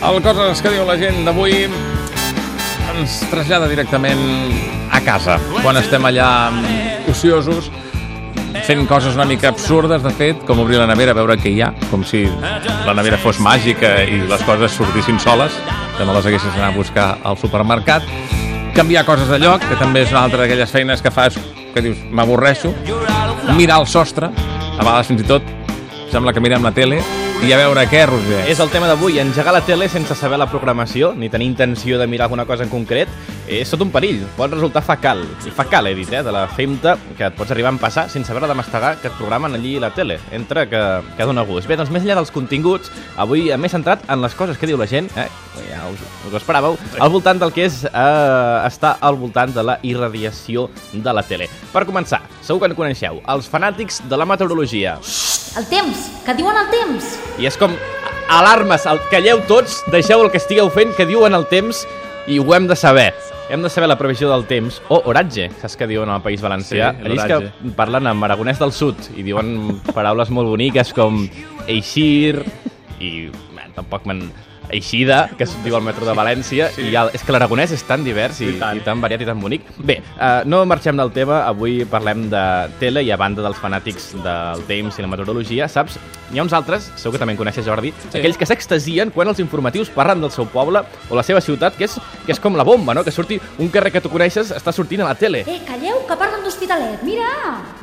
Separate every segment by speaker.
Speaker 1: El Coses que diu la gent d'avui ens trasllada directament a casa, quan estem allà ociosos, fent coses una mica absurdes, de fet, com obrir la nevera, veure què hi ha, com si la nevera fos màgica i les coses sortissin soles, que no les haguessis d'anar a buscar al supermercat, canviar coses de lloc, que també és una altra d'aquelles feines que fas que dius, m'avorreixo, mirar el sostre, a vegades fins i tot sembla que mirem la tele i a veure què, Roger.
Speaker 2: És el tema d'avui, engegar la tele sense saber la programació, ni tenir intenció de mirar alguna cosa en concret, és tot un perill, pot resultar facal. I facal, he dit, eh, de la femta que et pots arribar a empassar sense haver de mastegar que et programen allí la tele. Entra que, que dona gust. Bé, doncs més enllà dels continguts, avui m'he centrat en les coses que diu la gent, eh, us, us ho esperàveu, al voltant del que és eh, estar al voltant de la irradiació de la tele. Per començar, segur que en coneixeu, els fanàtics de la meteorologia.
Speaker 3: El temps, que diuen el temps.
Speaker 2: I és com alarmes, el, calleu tots, deixeu el que estigueu fent, que diuen el temps i ho hem de saber. Hem de saber la previsió del temps, o oratge, saps que diuen al País Valencià?
Speaker 1: Sí,
Speaker 2: Allí és que parlen en aragonès del sud i diuen paraules molt boniques com eixir i tampoc me'n Eixida, que es diu al metro de València, sí. i el, és que l'aragonès és tan divers i,
Speaker 1: I tant.
Speaker 2: i tan variat i tan bonic. Bé, uh, no marxem del tema, avui parlem de tele i a banda dels fanàtics del temps i la meteorologia, saps? N'hi ha uns altres, segur que també en coneixes, Jordi, sí. aquells que s'extasien quan els informatius parlen del seu poble o la seva ciutat, que és, que és com la bomba, no? Que surti un carrer que tu coneixes està sortint a la tele.
Speaker 3: Eh, calleu, que parlen d'Hospitalet. Mira,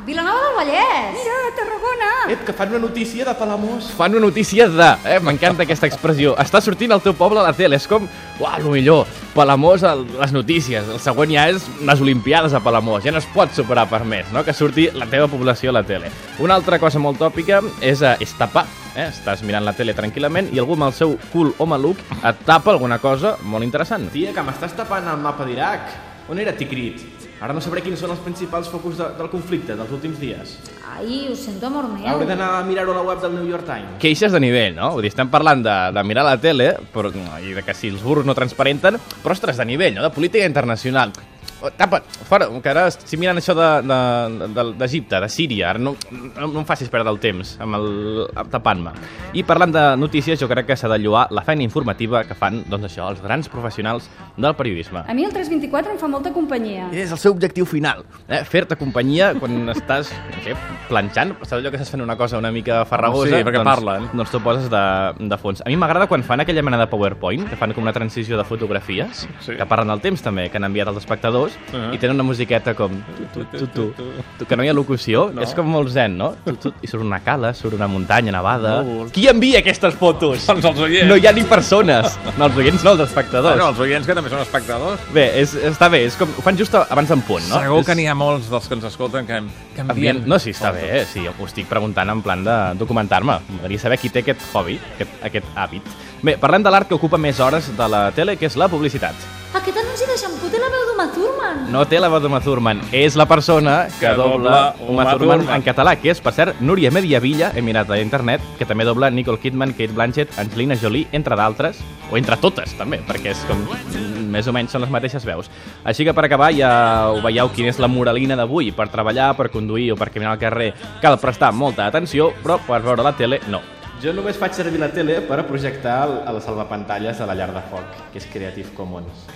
Speaker 3: Vilanova del Vallès. Mira, Tarragona.
Speaker 2: Ep, que fan una notícia de Palamós. Fan una notícia de... Eh, M'encanta aquesta expressió. Està sortint al teu poble a la tele. És com, uau, el millor. Palamós, el, les notícies. El següent ja és les Olimpiades a Palamós. Ja no es pot superar per més, no? Que surti la teva població a la tele. Una altra cosa molt tòpica és, eh, és tapar. Eh? Estàs mirant la tele tranquil·lament i algú amb el seu cul o maluc et tapa alguna cosa molt interessant.
Speaker 4: Tia, que m'estàs tapant el mapa d'Iraq. On era Tikrit? Ara no sabré quins són els principals focus de, del conflicte dels últims dies.
Speaker 3: Ai, ho sento, amor meu.
Speaker 4: Hauré d'anar a mirar-ho a la web del New York Times.
Speaker 2: queixes de nivell, no? Vull dir, estem parlant de, de mirar la tele però, i de que si els burros no transparenten, però, ostres, de nivell, no? De política internacional. Oh, Tapa, fora, que ara estic mirant això d'Egipte, de, de, d'Egipte, de Síria, ara no, no, no em facis perdre el temps amb el, tapant-me. I parlant de notícies, jo crec que s'ha de lloar la feina informativa que fan, doncs això, els grans professionals del periodisme.
Speaker 5: A mi el 324 em fa molta companyia.
Speaker 2: És el seu objectiu final, eh? fer-te companyia quan estàs no sé, planxant, saps allò que estàs fent una cosa una mica farragosa?
Speaker 1: Sí, perquè
Speaker 2: doncs,
Speaker 1: parlen.
Speaker 2: Doncs tu poses de, de fons. A mi m'agrada quan fan aquella mena de PowerPoint, que fan com una transició de fotografies,
Speaker 1: Sí.
Speaker 2: que parlen del temps també, que han enviat als espectadors,
Speaker 1: Uh-huh.
Speaker 2: i tenen una musiqueta com... Tu, tu, tu, tu, tu, que no hi ha locució,
Speaker 1: No.
Speaker 2: és com molt zen, no? Tu, tu, I surt una cala, surt una muntanya nevada...
Speaker 1: Núvols.
Speaker 2: Qui envia aquestes fotos?
Speaker 1: Doncs els oients.
Speaker 2: No hi ha ni persones. No, els oients no, els espectadors.
Speaker 1: Bueno, els oients que també són espectadors.
Speaker 2: Bé, és, està bé, és com, ho fan just abans d'en punt, no?
Speaker 1: Segur
Speaker 2: És-
Speaker 1: que n'hi ha molts dels que ens escolten que, que envien...
Speaker 2: No, sí, està bé, eh? sí, ho estic preguntant en plan de documentar-me. M'agradaria saber qui té aquest hobby, aquest, aquest hàbit. Bé, parlem de l'art que ocupa més hores de la tele, que és la publicitat.
Speaker 3: Aquest anunci de xampú té la veu d'Uma Thurman.
Speaker 2: No té la veu d'Uma Thurman, és la persona que,
Speaker 1: Que
Speaker 2: dobla
Speaker 1: dobla
Speaker 2: Uma
Speaker 1: Uma
Speaker 2: Thurman
Speaker 1: Thurman.
Speaker 2: en català, que és, per cert, Núria Mediavilla, he mirat a internet, que també dobla Nicole Kidman, Kate Blanchett, Angelina Jolie, entre d'altres, o entre totes, també, perquè és com mm, més o menys són les mateixes veus. Així que per acabar ja ho veieu quina és la moralina d'avui. Per treballar, per conduir o per caminar al carrer cal prestar molta atenció, però per veure la tele no.
Speaker 4: Jo només faig servir la tele per projectar el, el salvapantalles a la llar de foc, que és Creative Commons.